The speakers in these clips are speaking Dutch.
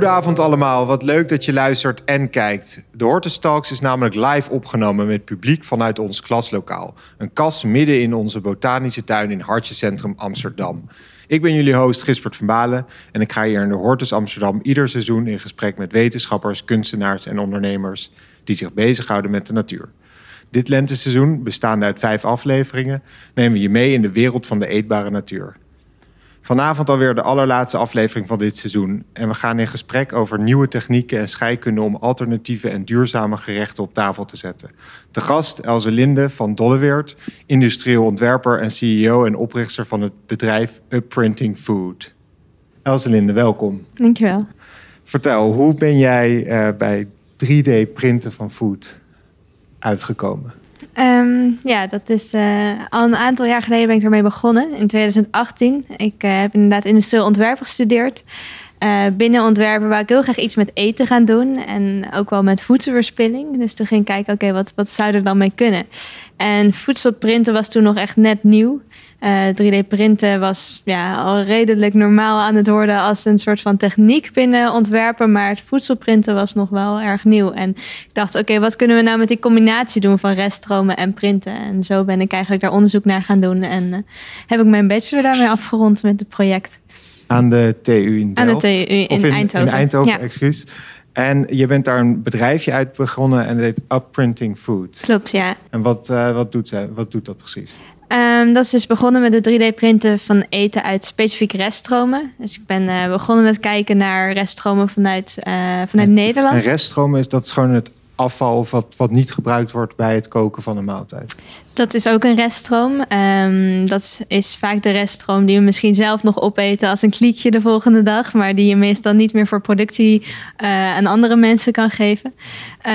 Goedenavond allemaal, wat leuk dat je luistert en kijkt. De Hortus Talks is namelijk live opgenomen met publiek vanuit ons klaslokaal. Een kas midden in onze botanische tuin in Hartjecentrum Amsterdam. Ik ben jullie host Gispert van Balen en ik ga hier in de Hortus Amsterdam ieder seizoen in gesprek met wetenschappers, kunstenaars en ondernemers die zich bezighouden met de natuur. Dit lenteseizoen, bestaande uit vijf afleveringen, nemen we je mee in de wereld van de eetbare natuur. Vanavond alweer de allerlaatste aflevering van dit seizoen. En we gaan in gesprek over nieuwe technieken en scheikunde om alternatieve en duurzame gerechten op tafel te zetten. Te gast Elze Linde van Dolleweert, industrieel ontwerper en CEO en oprichter van het bedrijf Upprinting Food. Elze Linde, welkom. Dankjewel. Vertel, hoe ben jij uh, bij 3D-printen van food uitgekomen? Um, ja, dat is uh, al een aantal jaar geleden ben ik ermee begonnen, in 2018. Ik uh, heb inderdaad industrieel ontwerpen gestudeerd. Uh, binnen ontwerpen wou ik heel graag iets met eten gaan doen. En ook wel met voedselverspilling. Dus toen ging ik kijken, oké, wat, wat zou er dan mee kunnen? En voedselprinten was toen nog echt net nieuw. 3D-printen eh, was ja, al redelijk normaal aan het worden als een soort van techniek binnen ontwerpen. Maar het voedselprinten was nog wel erg nieuw. En ik dacht, oké, wat kunnen we nou met die combinatie doen van reststromen en printen? En zo ben ik eigenlijk daar onderzoek naar gaan doen. En uh, heb ik mijn bachelor daarmee afgerond met het project. Aan de TU in Delft? Aan de TU in, in Eindhoven. In Eindhoven, ja. excuus. En je bent daar een bedrijfje uit begonnen en het heet Upprinting Food. Klopt, ja. En wat, uh, wat, doet, ze, wat doet dat precies? Um, dat is dus begonnen met de 3D-printen van eten uit specifieke reststromen. Dus ik ben uh, begonnen met kijken naar reststromen vanuit, uh, vanuit en, Nederland. En reststromen is dat is gewoon het afval of wat, wat niet gebruikt wordt bij het koken van een maaltijd? Dat is ook een reststroom. Um, dat is vaak de reststroom die we misschien zelf nog opeten als een kliekje de volgende dag, maar die je meestal niet meer voor productie uh, aan andere mensen kan geven.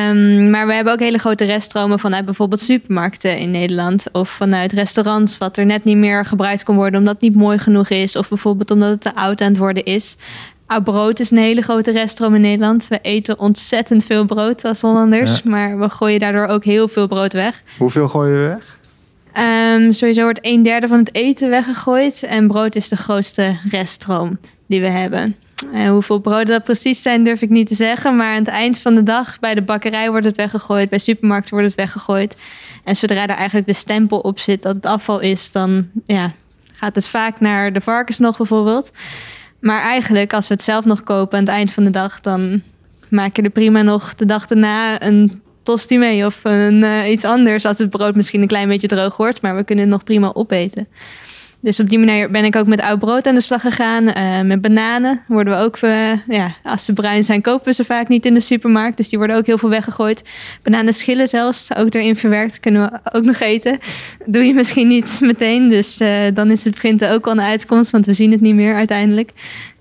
Um, maar we hebben ook hele grote reststromen vanuit bijvoorbeeld supermarkten in Nederland of vanuit restaurants, wat er net niet meer gebruikt kan worden omdat het niet mooi genoeg is of bijvoorbeeld omdat het te oud aan het worden is. Oud brood is een hele grote reststroom in Nederland. We eten ontzettend veel brood als Hollanders, ja. maar we gooien daardoor ook heel veel brood weg. Hoeveel gooien we weg? Um, sowieso wordt een derde van het eten weggegooid en brood is de grootste reststroom die we hebben. En hoeveel broden dat precies zijn, durf ik niet te zeggen. Maar aan het eind van de dag bij de bakkerij wordt het weggegooid, bij supermarkten wordt het weggegooid. En zodra er eigenlijk de stempel op zit dat het afval is, dan ja, gaat het vaak naar de varkens nog bijvoorbeeld. Maar eigenlijk, als we het zelf nog kopen aan het eind van de dag, dan maak je er prima nog de dag daarna een tosti mee of een, uh, iets anders. Als het brood misschien een klein beetje droog wordt, maar we kunnen het nog prima opeten. Dus op die manier ben ik ook met oud brood aan de slag gegaan. Uh, met bananen worden we ook, uh, ja, als ze bruin zijn, kopen we ze vaak niet in de supermarkt. Dus die worden ook heel veel weggegooid. Bananenschillen zelfs, ook erin verwerkt, kunnen we ook nog eten. Doe je misschien niet meteen, dus uh, dan is het printen ook al een uitkomst, want we zien het niet meer uiteindelijk.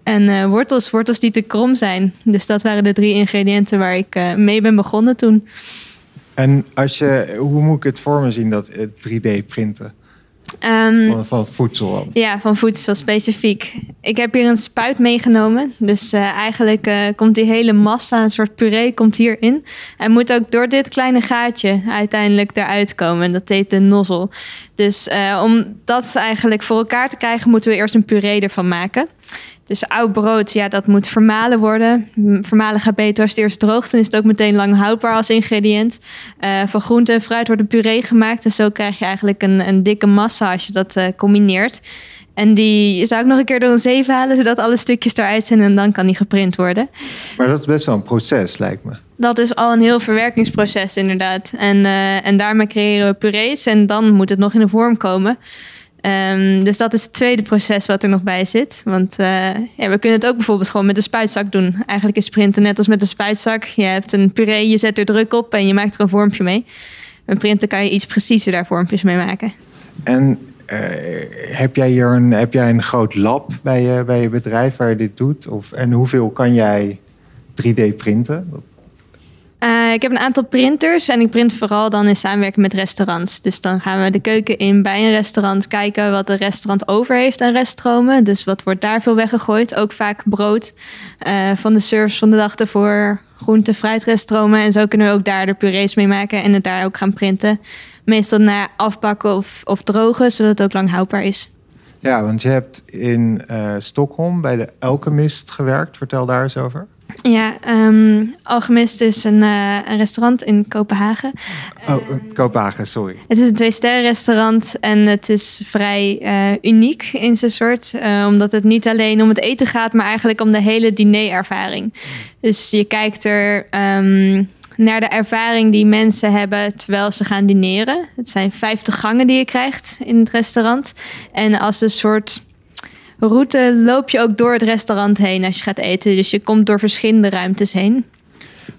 En wortels, wortels die te krom zijn. Dus dat waren de drie ingrediënten waar ik mee ben begonnen toen. En als je, hoe moet ik het voor me zien, dat 3D-printen? Um, van, van, voedsel? Ja, van voedsel specifiek. Ik heb hier een spuit meegenomen. Dus uh, eigenlijk uh, komt die hele massa, een soort puree, komt hierin. En moet ook door dit kleine gaatje uiteindelijk eruit komen. Dat heet de nozzel. Dus uh, om dat eigenlijk voor elkaar te krijgen, moeten we eerst een puree ervan maken. Dus oud brood, ja, dat moet vermalen worden. Vermalen gaat beter als het eerst droogt. Dan is het ook meteen lang houdbaar als ingrediënt. Uh, van groente en fruit wordt een puree gemaakt. En zo krijg je eigenlijk een, een dikke massa als je dat uh, combineert. En die zou ik nog een keer door een zeven halen, zodat alle stukjes eruit zijn en dan kan die geprint worden. Maar dat is best wel een proces, lijkt me. Dat is al een heel verwerkingsproces, inderdaad. En, uh, en daarmee creëren we purees en dan moet het nog in de vorm komen. Um, dus dat is het tweede proces wat er nog bij zit. Want uh, ja, we kunnen het ook bijvoorbeeld gewoon met een spuitzak doen. Eigenlijk is printen net als met een spuitzak. Je hebt een puree, je zet er druk op en je maakt er een vormpje mee. Met printen kan je iets preciezer daar vormpjes mee maken. En uh, heb jij hier een, heb jij een groot lab bij je, bij je bedrijf waar je dit doet? Of, en hoeveel kan jij 3D printen? Uh, ik heb een aantal printers en ik print vooral dan in samenwerking met restaurants. Dus dan gaan we de keuken in bij een restaurant kijken wat een restaurant over heeft aan reststromen. Dus wat wordt daar veel weggegooid? Ook vaak brood uh, van de service van de dag ervoor, groente, fruit, reststromen. En zo kunnen we ook daar de purees mee maken en het daar ook gaan printen. Meestal naar afbakken of, of drogen, zodat het ook lang houdbaar is. Ja, want je hebt in uh, Stockholm bij de Alchemist gewerkt. Vertel daar eens over. Ja, ehm Alchemist is een, eh, een restaurant in Kopenhagen. Oh, eh, Kopenhagen, sorry. Het is een twee-sterren restaurant en het is vrij eh, uniek in zijn soort. omdat het niet alleen om het eten gaat, maar eigenlijk om de hele dinerervaring. Dus je kijkt er ehm, naar de ervaring die mensen hebben terwijl ze gaan dineren. Het zijn 50 gangen die je krijgt in het restaurant. En als een soort route loop je ook door het restaurant heen als je gaat eten. Dus je komt door verschillende ruimtes heen.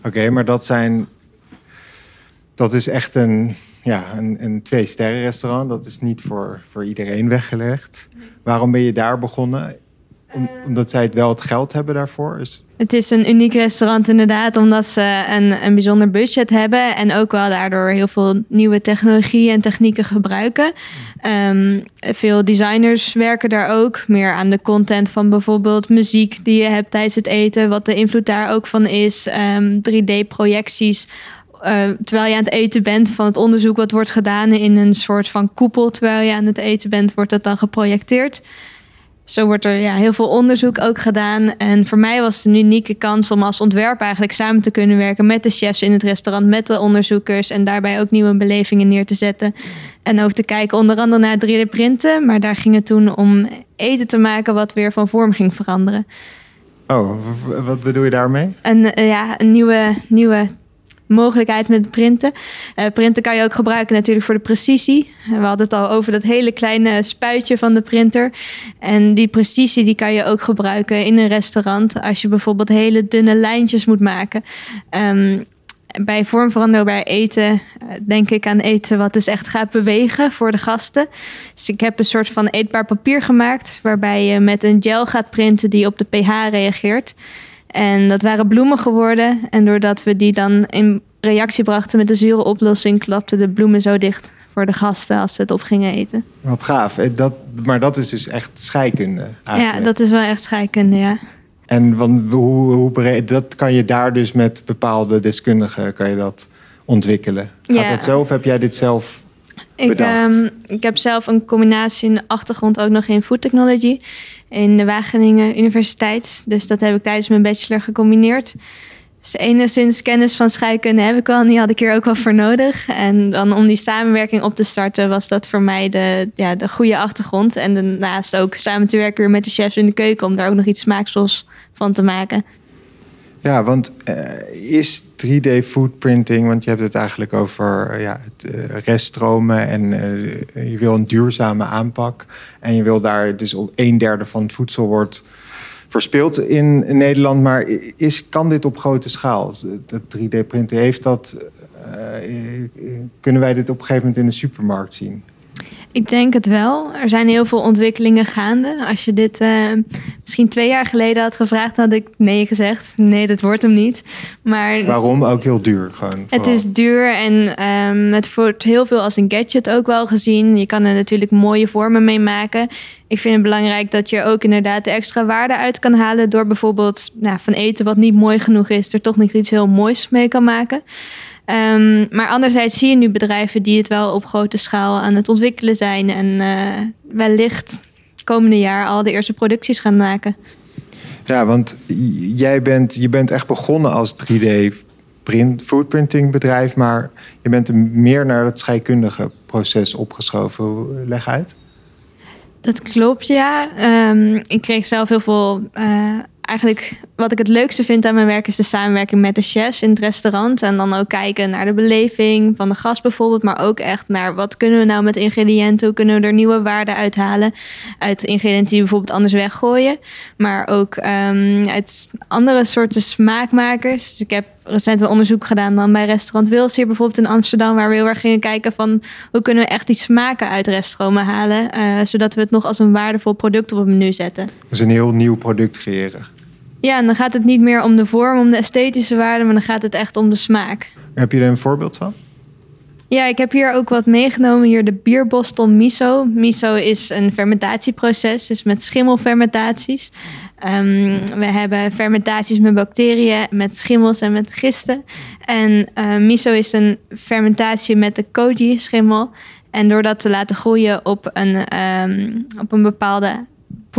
Oké, maar dat zijn. Dat is echt een, ja, een, een twee-sterren restaurant. Dat is niet voor, voor iedereen weggelegd. Waarom ben je daar begonnen? Om- omdat zij het wel het geld hebben daarvoor? Is, Het is een uniek restaurant inderdaad, omdat ze een, een bijzonder budget hebben en ook wel daardoor heel veel nieuwe technologieën en technieken gebruiken. Ehm, veel designers werken daar ook meer aan de content van bijvoorbeeld muziek die je hebt tijdens het eten, wat de invloed daar ook van is, Ehm, 3D-projecties. eh, terwijl je aan het eten bent van het onderzoek wat wordt gedaan in een soort van koepel, terwijl je aan het eten bent, wordt dat dan geprojecteerd. Zo wordt er ja, heel veel onderzoek ook gedaan. En voor mij was het een unieke kans om als ontwerper eigenlijk samen te kunnen werken met de chefs in het restaurant, met de onderzoekers en daarbij ook nieuwe belevingen neer te zetten. En ook te kijken onder andere naar 3D printen. Maar daar ging het toen om eten te maken wat weer van vorm ging veranderen. oh, wat bedoel je daarmee? Een, eh, ja, een nieuwe, nieuwe mogelijkheid met printen. Eh, printen kan je ook gebruiken natuurlijk voor de precisie. We hadden het al over dat hele kleine spuitje van de printer. En die precisie die kan je ook gebruiken in een restaurant. Als je bijvoorbeeld hele dunne lijntjes moet maken. Ehm, bij vormveranderbaar eten eh, denk ik aan eten wat dus echt gaat bewegen voor de gasten. Dus ik heb een soort van eetbaar papier gemaakt... waarbij je met een gel gaat printen die op de pH reageert... En dat waren bloemen geworden. En doordat we die dan in reactie brachten met de zure oplossing, klapten de bloemen zo dicht voor de gasten als ze het op gingen eten. Wat gaaf. Eh, Dat, maar dat is dus echt scheikunde eigenlijk. Ja, dat is wel echt scheikunde, ja. En van, hoe, hoe breed, dat kan je daar dus met bepaalde deskundigen kan je dat ontwikkelen. Gaat Ja. dat zo of heb jij dit zelf Ik, ehm, ik heb zelf een combinatie in de achtergrond ook nog in food technology in de Wageningen Universiteit. Dus dat heb ik tijdens mijn bachelor gecombineerd. Dus enigszins kennis van scheikunde heb ik wel. En die had ik hier ook wel voor nodig. En dan om die samenwerking op te starten, was dat voor mij de, ja, de goede achtergrond. En daarnaast ook samen te werken met de chefs in de keuken om daar ook nog iets smaakvols van te maken. Ja, want eh, is 3D foodprinting, want je hebt het eigenlijk over eh, ja, het, eh, reststromen en je wil een duurzame aanpak. En je wil daar dus op een derde van het voedsel wordt verspild in, Nederland. Maar is, kan dit op grote schaal? Dat 3D-printen heeft dat. kunnen wij dit op een gegeven moment in de supermarkt zien? Ik denk het wel. Er zijn heel veel ontwikkelingen gaande. Als je dit eh, misschien twee jaar geleden had gevraagd, had ik nee gezegd. Nee, dat wordt hem niet. Maar Waarom? Ook heel duur gewoon. het is duur en ehm, het wordt heel veel als een gadget ook wel gezien. Je kan er natuurlijk mooie vormen mee maken. Ik vind het belangrijk dat je ook inderdaad de extra waarde uit kan halen... door bijvoorbeeld nou, van eten wat niet mooi genoeg is... er toch nog iets heel moois mee kan maken. Ehm, maar anderzijds zie je nu bedrijven die het wel op grote schaal aan het ontwikkelen zijn... en eh, wellicht komende jaar al de eerste producties gaan maken. Ja, want jij bent, je bent echt begonnen als 3D print, foodprinting bedrijf, maar je bent er meer naar het scheikundige proces opgeschoven. Hoe- Leg uit. Dat klopt, ja. Ehm, ik kreeg zelf heel veel. eh, eigenlijk wat ik het leukste vind aan mijn werk is de samenwerking met de chefs in het restaurant. En dan ook kijken naar de beleving van de gast bijvoorbeeld. Maar ook echt naar wat kunnen we nou met ingrediënten? Hoe kunnen we er nieuwe waarden uithalen? Uit ingrediënten die we bijvoorbeeld anders weggooien. Maar ook ehm, uit andere soorten smaakmakers. Dus ik heb recent een onderzoek gedaan dan bij restaurant Wils hier bijvoorbeeld in Amsterdam. Waar we heel erg gingen kijken van hoe kunnen we echt die smaken uit reststromen halen. eh, zodat we het nog als een waardevol product op het menu zetten. Dus een heel nieuw product creëren. Ja, en dan gaat het niet meer om de vorm, om de esthetische waarde, maar dan gaat het echt om de smaak. Heb je er een voorbeeld van? Ja, ik heb hier ook wat meegenomen. Hier de bierbostel miso. Miso is een fermentatieproces, dus met schimmelfermentaties. Ehm, we hebben fermentaties met bacteriën, met schimmels en met gisten. En eh, miso is een fermentatie met de koji-schimmel. En door dat te laten groeien op een, ehm, op een bepaalde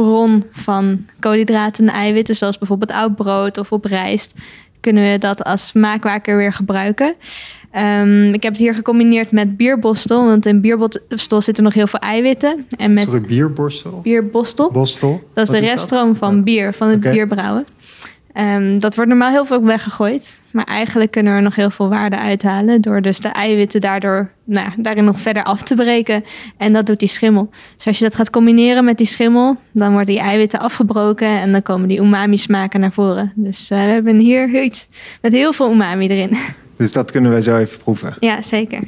bron van koolhydraten en eiwitten, zoals bijvoorbeeld oud brood of op rijst, kunnen we dat als maakwaker weer gebruiken. Ehm, ik heb het hier gecombineerd met bierbostel, want in bierbostel zitten nog heel veel eiwitten. En met Sorry, bierborstel? bierbostel. Bostel? Dat is Wat de reststroom van bier, van het Oké. bierbrouwen. Ehm, dat wordt normaal heel veel weggegooid. Maar eigenlijk kunnen we er nog heel veel waarde uithalen. Door dus de eiwitten daardoor, nou, daarin nog verder af te breken. En dat doet die schimmel. Dus als je dat gaat combineren met die schimmel, dan worden die eiwitten afgebroken. En dan komen die umami smaken naar voren. Dus eh, we hebben hier iets met heel veel umami erin. Dus dat kunnen we zo even proeven. ja, zeker.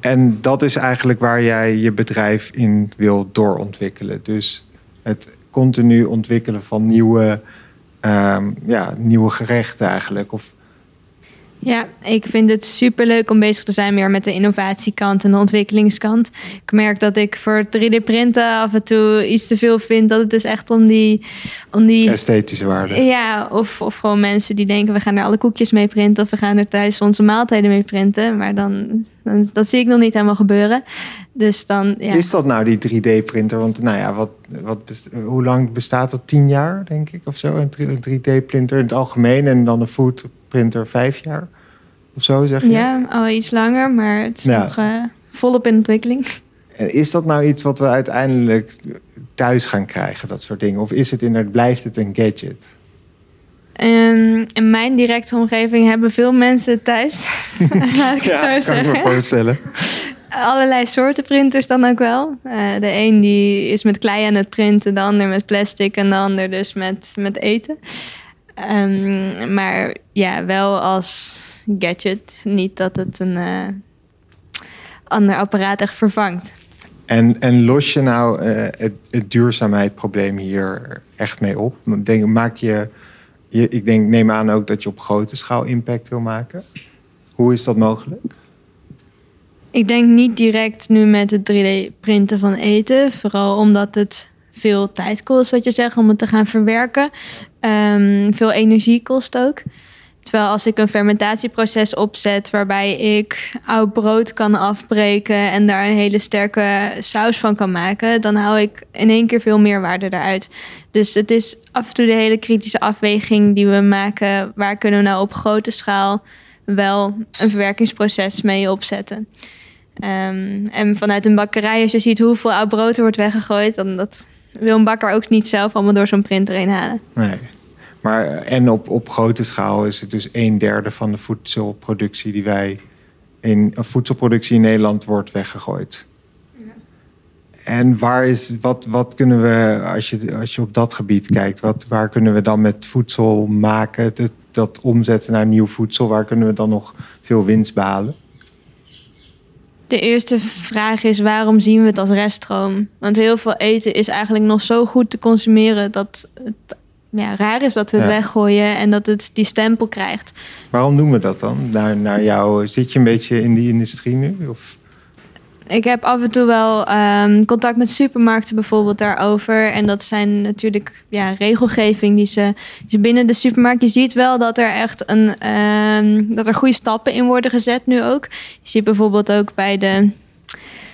En dat is eigenlijk waar jij je bedrijf in wil doorontwikkelen. Dus het continu ontwikkelen van nieuwe, ehm, ja, nieuwe gerechten eigenlijk. Of, Ja, ik vind het super leuk om bezig te zijn meer met de innovatiekant en de ontwikkelingskant. Ik merk dat ik voor 3D-printen af en toe iets te veel vind. Dat het dus echt om die. Om die esthetische waarde. ja, of, of gewoon mensen die denken: we gaan er alle koekjes mee printen. Of we gaan er thuis onze maaltijden mee printen. Maar dan, dan dat zie ik nog niet helemaal gebeuren. Dus dan. Ja. Is dat nou die 3D-printer? Want nou ja, wat, wat hoe lang bestaat dat? Tien jaar, denk ik, of zo? Een 3D-printer in het algemeen en dan een foodprinter vijf jaar? Of zo, zeg je? ja, al iets langer, maar het is Ja. nog eh, volop in ontwikkeling. En is dat nou iets wat we uiteindelijk thuis gaan krijgen, dat soort dingen? Of is het inderdaad, blijft het een gadget? Ehm, in mijn directe omgeving hebben veel mensen thuis. Laat ik het zo kan ik zeggen. me voorstellen. Allerlei soorten printers dan ook wel. Eh, de een die is met klei aan het printen, de ander met plastic en de ander dus met, met eten. Ehm, maar ja, wel als gadget. Niet dat het een eh, ander apparaat echt vervangt. En, en los je nou eh, het, het duurzaamheidsprobleem hier echt mee op? Denk, maak je, je, ik denk, neem aan ook dat je op grote schaal impact wil maken. Hoe is dat mogelijk? Ik denk niet direct nu met het 3D-printen van eten. Vooral omdat het veel tijd kost, wat je zegt, om het te gaan verwerken. Ehm, veel energie kost ook. Terwijl als ik een fermentatieproces opzet waarbij ik oud brood kan afbreken en daar een hele sterke saus van kan maken, dan hou ik in één keer veel meer waarde eruit. Dus het is af en toe de hele kritische afweging die we maken. Waar kunnen we nou op grote schaal wel een verwerkingsproces mee opzetten? Ehm, en vanuit een bakkerij, als je ziet hoeveel oud brood er wordt weggegooid, dan dat wil een bakker ook niet zelf allemaal door zo'n printer heen halen. Nee. Maar, eh, en op, op grote schaal is het dus een derde van de voedselproductie die wij in of voedselproductie in Nederland wordt weggegooid. En waar is, wat, wat kunnen we, als je, als je op dat gebied kijkt, wat, waar kunnen we dan met voedsel maken, dat, dat omzetten naar nieuw voedsel, waar kunnen we dan nog veel winst behalen? De eerste vraag is waarom zien we het als reststroom? Want heel veel eten is eigenlijk nog zo goed te consumeren dat het ja, raar is dat we het Ja. weggooien en dat het die stempel krijgt. Waarom doen we dat dan? Naar, naar jou, zit je een beetje in die industrie nu? Of? Ik heb af en toe wel ehm, contact met supermarkten bijvoorbeeld daarover. En dat zijn natuurlijk ja, regelgeving die ze, die binnen de supermarkt. Je ziet wel dat er echt een, ehm, dat er goede stappen in worden gezet nu ook. Je ziet bijvoorbeeld ook bij de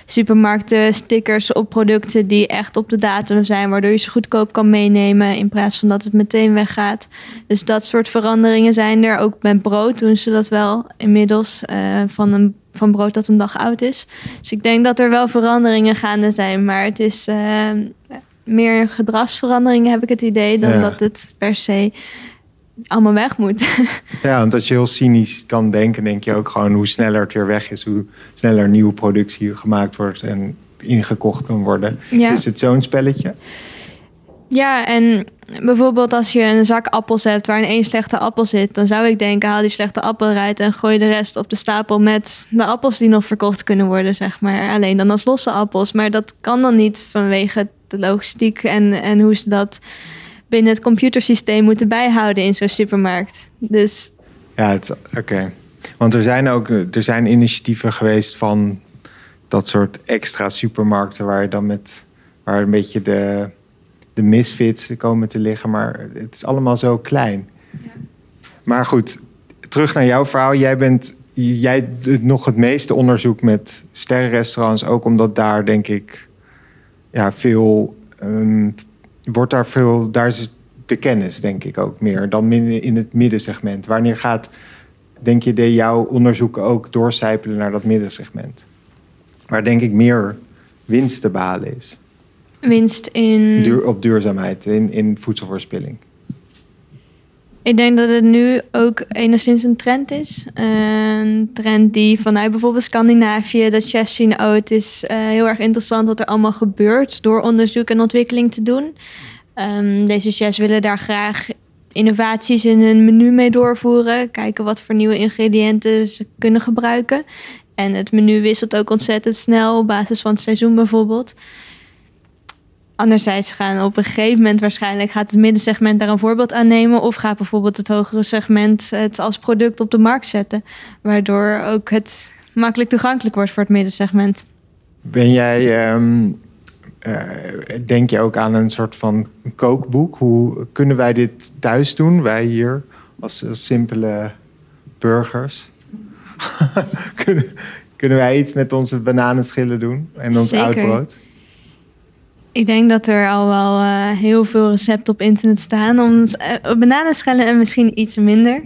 supermarkten stickers op producten die echt op de datum zijn, waardoor je ze goedkoop kan meenemen in plaats van dat het meteen weggaat. Dus dat soort veranderingen zijn er. Ook met brood doen ze dat wel inmiddels eh, van een van brood dat een dag oud is. Dus ik denk dat er wel veranderingen gaande zijn, maar het is eh, meer gedragsveranderingen heb ik het idee dan Ja. dat het per se allemaal weg moet. Ja, want als je heel cynisch kan denken, denk je ook gewoon hoe sneller het weer weg is, hoe sneller nieuwe productie gemaakt wordt en ingekocht kan worden. Ja. Is het zo'n spelletje? Ja, en bijvoorbeeld als je een zak appels hebt waarin één slechte appel zit, dan zou ik denken: haal die slechte appel eruit en gooi de rest op de stapel met de appels die nog verkocht kunnen worden, zeg maar. Alleen dan als losse appels. Maar dat kan dan niet vanwege de logistiek en, en hoe ze dat binnen het computersysteem moeten bijhouden in zo'n supermarkt. Dus Ja, oké. Want er zijn ook er zijn initiatieven geweest van dat soort extra supermarkten waar je dan met waar een beetje de, de misfits komen te liggen, maar het is allemaal zo klein. Maar goed, terug naar jouw verhaal. Jij bent jij doet nog het meeste onderzoek met sterrenrestaurants, ook omdat daar denk ik ja, veel ehm, wordt daar veel, daar is de kennis denk ik ook meer dan in het middensegment. Wanneer gaat, denk je, de jouw onderzoeken ook doorcijpelen naar dat middensegment? Waar denk ik meer winst te behalen is. Winst in... Duur, op duurzaamheid, in, in voedselverspilling. Ik denk dat het nu ook enigszins een trend is. Een trend die vanuit bijvoorbeeld Scandinavië, dat chefs zien, oh, het is uh, heel erg interessant wat er allemaal gebeurt door onderzoek en ontwikkeling te doen. Um, deze chefs willen daar graag innovaties in hun menu mee doorvoeren. Kijken wat voor nieuwe ingrediënten ze kunnen gebruiken. En het menu wisselt ook ontzettend snel op basis van het seizoen bijvoorbeeld. Anderzijds gaan op een gegeven moment waarschijnlijk gaat het middensegment daar een voorbeeld aan nemen. Of gaat bijvoorbeeld het hogere segment het als product op de markt zetten. Waardoor ook het makkelijk toegankelijk wordt voor het middensegment. Ben jij, ehm, eh, denk je ook aan een soort van kookboek? Hoe kunnen wij dit thuis doen, wij hier, als, simpele burgers? kunnen, kunnen wij iets met onze bananenschillen doen en ons Zeker. oud brood? Ik denk dat er al wel uh, heel veel recepten op internet staan. Om uh, bananenschillen en misschien iets minder.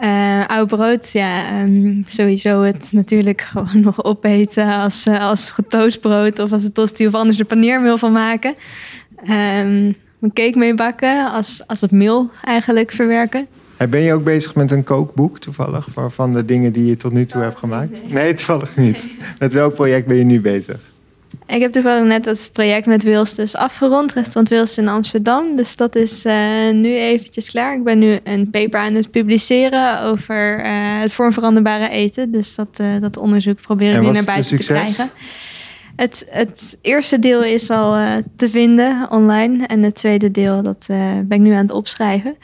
Uh, oud brood, ja, um, sowieso het natuurlijk gewoon nog opeten als, als getoastbrood of als een tosti of anders de paneermeel van maken. Um, een cake mee bakken als, als het meel eigenlijk verwerken. Ben je ook bezig met een kookboek toevallig? Van de dingen die je tot nu toe hebt gemaakt? Nee, nee toevallig niet. Met welk project ben je nu bezig? Ik heb toevallig net dat project met Wils dus afgerond. Restaurant Wils in Amsterdam. Dus dat is uh, nu eventjes klaar. Ik ben nu een paper aan het publiceren over uh, het vormveranderbare eten. Dus dat, uh, dat onderzoek probeer ik nu naar buiten te krijgen. Het, het eerste deel is al te vinden online. En het tweede deel dat, ben ik nu aan het opschrijven.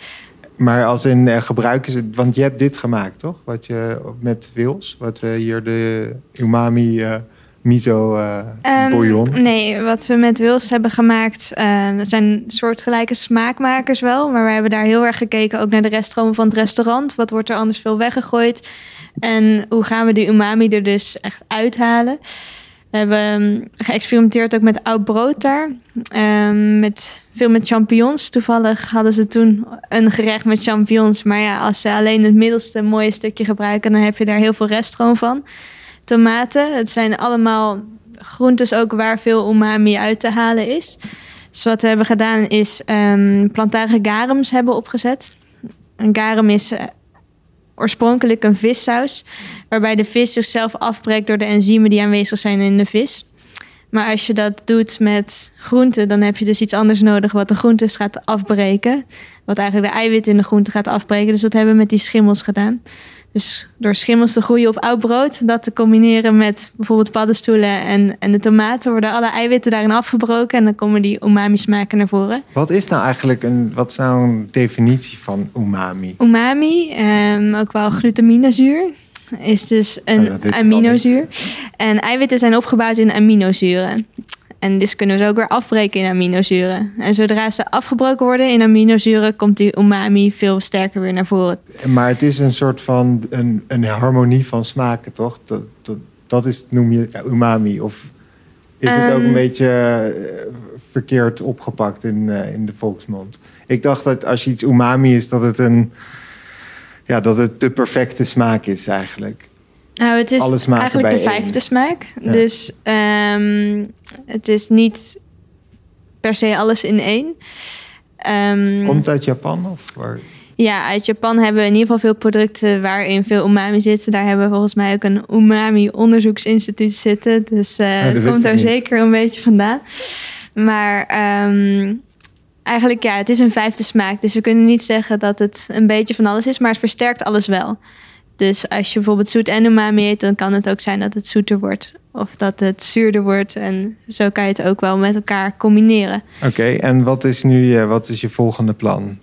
Maar als in uh, gebruiken ze, want je hebt dit gemaakt, toch? Wat je met Wils, wat we hier de umami miso uh, um, bouillon. Nee, wat we met Wils hebben gemaakt, dat zijn soortgelijke smaakmakers wel, maar we hebben daar heel erg gekeken ook naar de reststromen van het restaurant. Wat wordt er anders veel weggegooid? En hoe gaan we de umami er dus echt uithalen? We hebben geëxperimenteerd ook met oud brood daar. Um, met, veel met champignons. Toevallig hadden ze toen een gerecht met champignons. Maar ja, als ze alleen het middelste mooie stukje gebruiken, dan heb je daar heel veel reststroom van. Tomaten, het zijn allemaal groentes ook waar veel umami uit te halen is. Dus wat we hebben gedaan is um, plantaardige garums hebben opgezet. Een garum is uh, oorspronkelijk een vissaus, waarbij de vis zichzelf afbreekt door de enzymen die aanwezig zijn in de vis. Maar als je dat doet met groenten, dan heb je dus iets anders nodig wat de groentes gaat afbreken. Wat eigenlijk de eiwitten in de groente gaat afbreken. Dus dat hebben we met die schimmels gedaan. Dus door schimmels te groeien op oud brood, dat te combineren met bijvoorbeeld paddenstoelen en, en de tomaten, worden alle eiwitten daarin afgebroken en dan komen die umami smaken naar voren. Wat is nou eigenlijk een, wat is nou een definitie van umami? Umami, um, ook wel glutaminezuur, is dus een oh, aminozuur. En eiwitten zijn opgebouwd in aminozuren. En dus kunnen we ze ook weer afbreken in aminozuren. En zodra ze afgebroken worden in aminozuren, komt die umami veel sterker weer naar voren. Maar het is een soort van een, een harmonie van smaken, toch? Dat, dat, dat is, noem je umami. Of is het ook een beetje uh, verkeerd opgepakt in, uh, in de volksmond? Ik dacht dat als je iets umami is, dat het een ja, dat het de perfecte smaak is eigenlijk. Nou, het is eigenlijk de vijfde smaak. Ja. Dus um, het is niet per se alles in één. Um, Komt het uit Japan of waar? Ja, uit Japan hebben we in ieder geval veel producten waarin veel umami zit. Daar hebben we volgens mij ook een umami onderzoeksinstituut zitten. Dus uh, ja, dat komt daar zeker een beetje vandaan. Maar um, eigenlijk ja, het is een vijfde smaak. Dus we kunnen niet zeggen dat het een beetje van alles is, maar het versterkt alles wel. Dus als je bijvoorbeeld zoet en umami eet, dan kan het ook zijn dat het zoeter wordt. Of dat het zuurder wordt. En zo kan je het ook wel met elkaar combineren. Oké, en wat is nu wat is je volgende plan?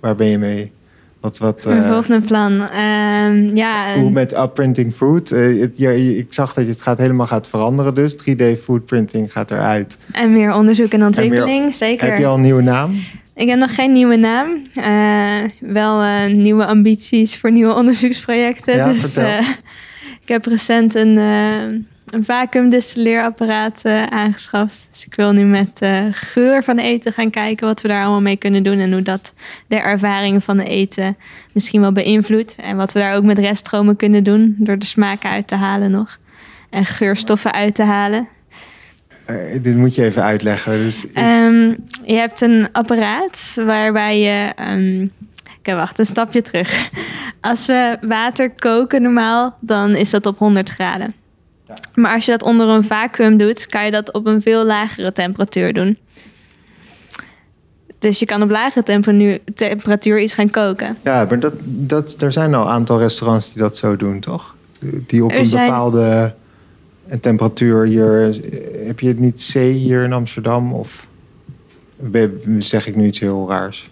Waar ben je mee? Wat, wat, Mijn uh, volgende plan. Um, ja, hoe met upprinting food? Uh, het, ja, ik zag dat je het gaat helemaal gaat veranderen dus. 3D foodprinting gaat eruit. En meer onderzoek en ontwikkeling, en meer, zeker. Heb je al een nieuwe naam? Ik heb nog geen nieuwe naam. Uh, wel nieuwe ambities voor nieuwe onderzoeksprojecten. Ja, dus ik heb recent een, een vacuümdistilleerapparaat uh, aangeschaft. Dus ik wil nu met uh, geur van eten gaan kijken wat we daar allemaal mee kunnen doen. En hoe dat de ervaring van het eten misschien wel beïnvloedt. En wat we daar ook met reststromen kunnen doen. Door de smaken uit te halen nog. En geurstoffen uit te halen. Uh, dit moet je even uitleggen. Dus um, je hebt een apparaat waarbij je. Um, Oké, wacht, een stapje terug. Als we water koken normaal, dan is dat op 100 graden. Maar als je dat onder een vacuüm doet, kan je dat op een veel lagere temperatuur doen. Dus je kan op lagere temperatuur iets gaan koken. Ja, maar dat, dat, er zijn al een aantal restaurants die dat zo doen, toch? Die op een bepaalde temperatuur hier. Heb je het niet C hier in Amsterdam? Of zeg ik nu iets heel raars?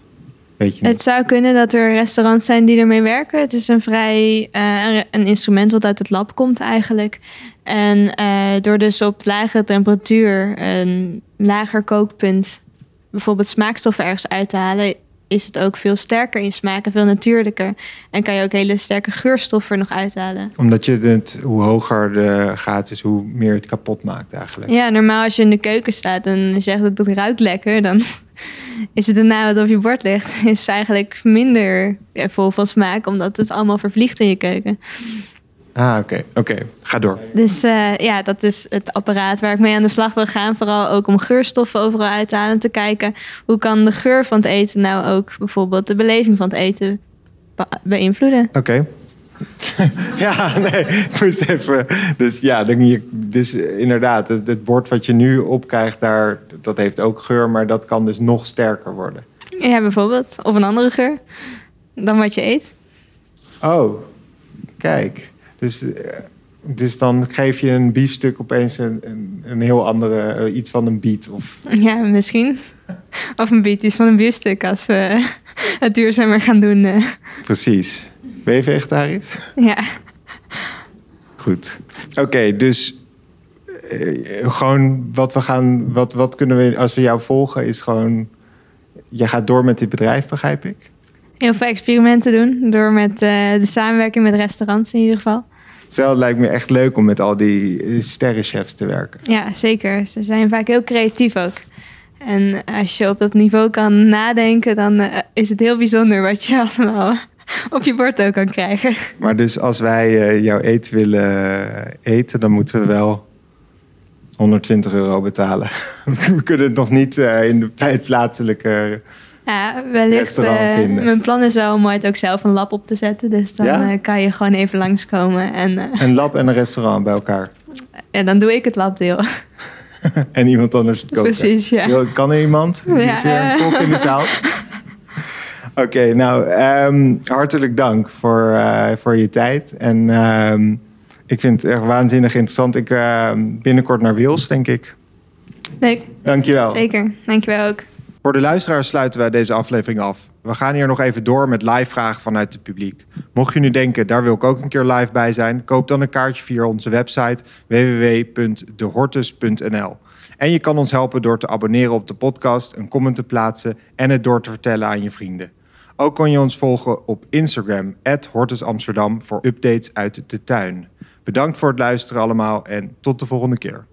Weet je het zou kunnen dat er restaurants zijn die ermee werken. Het is een vrij uh, een instrument wat uit het lab komt eigenlijk. En uh, door dus op lage temperatuur een lager kookpunt bijvoorbeeld smaakstoffen ergens uit te halen, is het ook veel sterker in smaak en veel natuurlijker. En kan je ook hele sterke geurstoffen nog uithalen. Omdat je het, hoe hoger de gaat is, hoe meer het kapot maakt eigenlijk. Ja, normaal als je in de keuken staat en zegt dat het ruikt lekker, dan is het daarna wat op je bord ligt, is eigenlijk minder vol van smaak, omdat het allemaal vervliegt in je keuken. Ah, oké. Oké, ga door. Dus uh, ja, dat is het apparaat waar ik mee aan de slag wil gaan. Vooral ook om geurstoffen overal uit te halen. En te kijken hoe kan de geur van het eten nou ook bijvoorbeeld de beleving van het eten beïnvloeden. Oké. ja, nee, ik moest even. Dus ja, dan dus inderdaad, het, het, bord wat je nu opkrijgt, daar, dat heeft ook geur, maar dat kan dus nog sterker worden. Ja, bijvoorbeeld. Of een andere geur dan wat je eet. Oh, kijk. Dus, dus dan geef je een biefstuk opeens een, een, een heel andere, eh, iets van een biet. Of... Ja, misschien. Of een biet iets van een biefstuk als we het duurzamer gaan doen. Eh. Precies. Ben je vegetarisch? Ja. Goed. Oké, dus gewoon wat we gaan, wat, wat kunnen we, als we jou volgen, is gewoon, je gaat door met dit bedrijf, begrijp ik? heel veel experimenten doen. Door met uh, de samenwerking met restaurants in ieder geval. Zo, het lijkt me echt leuk om met al die eh, sterrenchefs te werken. Ja, zeker. Ze zijn vaak heel creatief ook. En als je op dat niveau kan nadenken, dan uh, is het heel bijzonder wat je allemaal op je bord ook kan krijgen. Maar dus als wij uh, jouw eten willen eten, dan moeten we wel 120 euro betalen. we kunnen het nog niet in de, bij het plaatselijke ja, wellicht. Uh, mijn plan is wel om ooit ook zelf een lab op te zetten. Dus dan ja? uh, kan je gewoon even langskomen. En, uh, een lab en een restaurant bij elkaar? Ja, dan doe ik het labdeel. en iemand anders het koken? Precies, ja. Kan er iemand? Ja. Is er een kok in de zaal? Oké, okay, nou, um, hartelijk dank voor, voor je tijd. En um, ik vind het echt waanzinnig interessant. Ik binnenkort naar Wils, denk ik. Leuk. Dankjewel. Zeker, dankjewel ook. Voor de luisteraars sluiten wij deze aflevering af. We gaan hier nog even door met live vragen vanuit het publiek. Mocht je nu denken, daar wil ik ook een keer live bij zijn, koop dan een kaartje via onze website www.dehortus.nl. En je kan ons helpen door te abonneren op de podcast, een comment te plaatsen en het door te vertellen aan je vrienden. Ook kan je ons volgen op Instagram, @hortusamsterdam voor updates uit de tuin. Bedankt voor het luisteren allemaal en tot de volgende keer.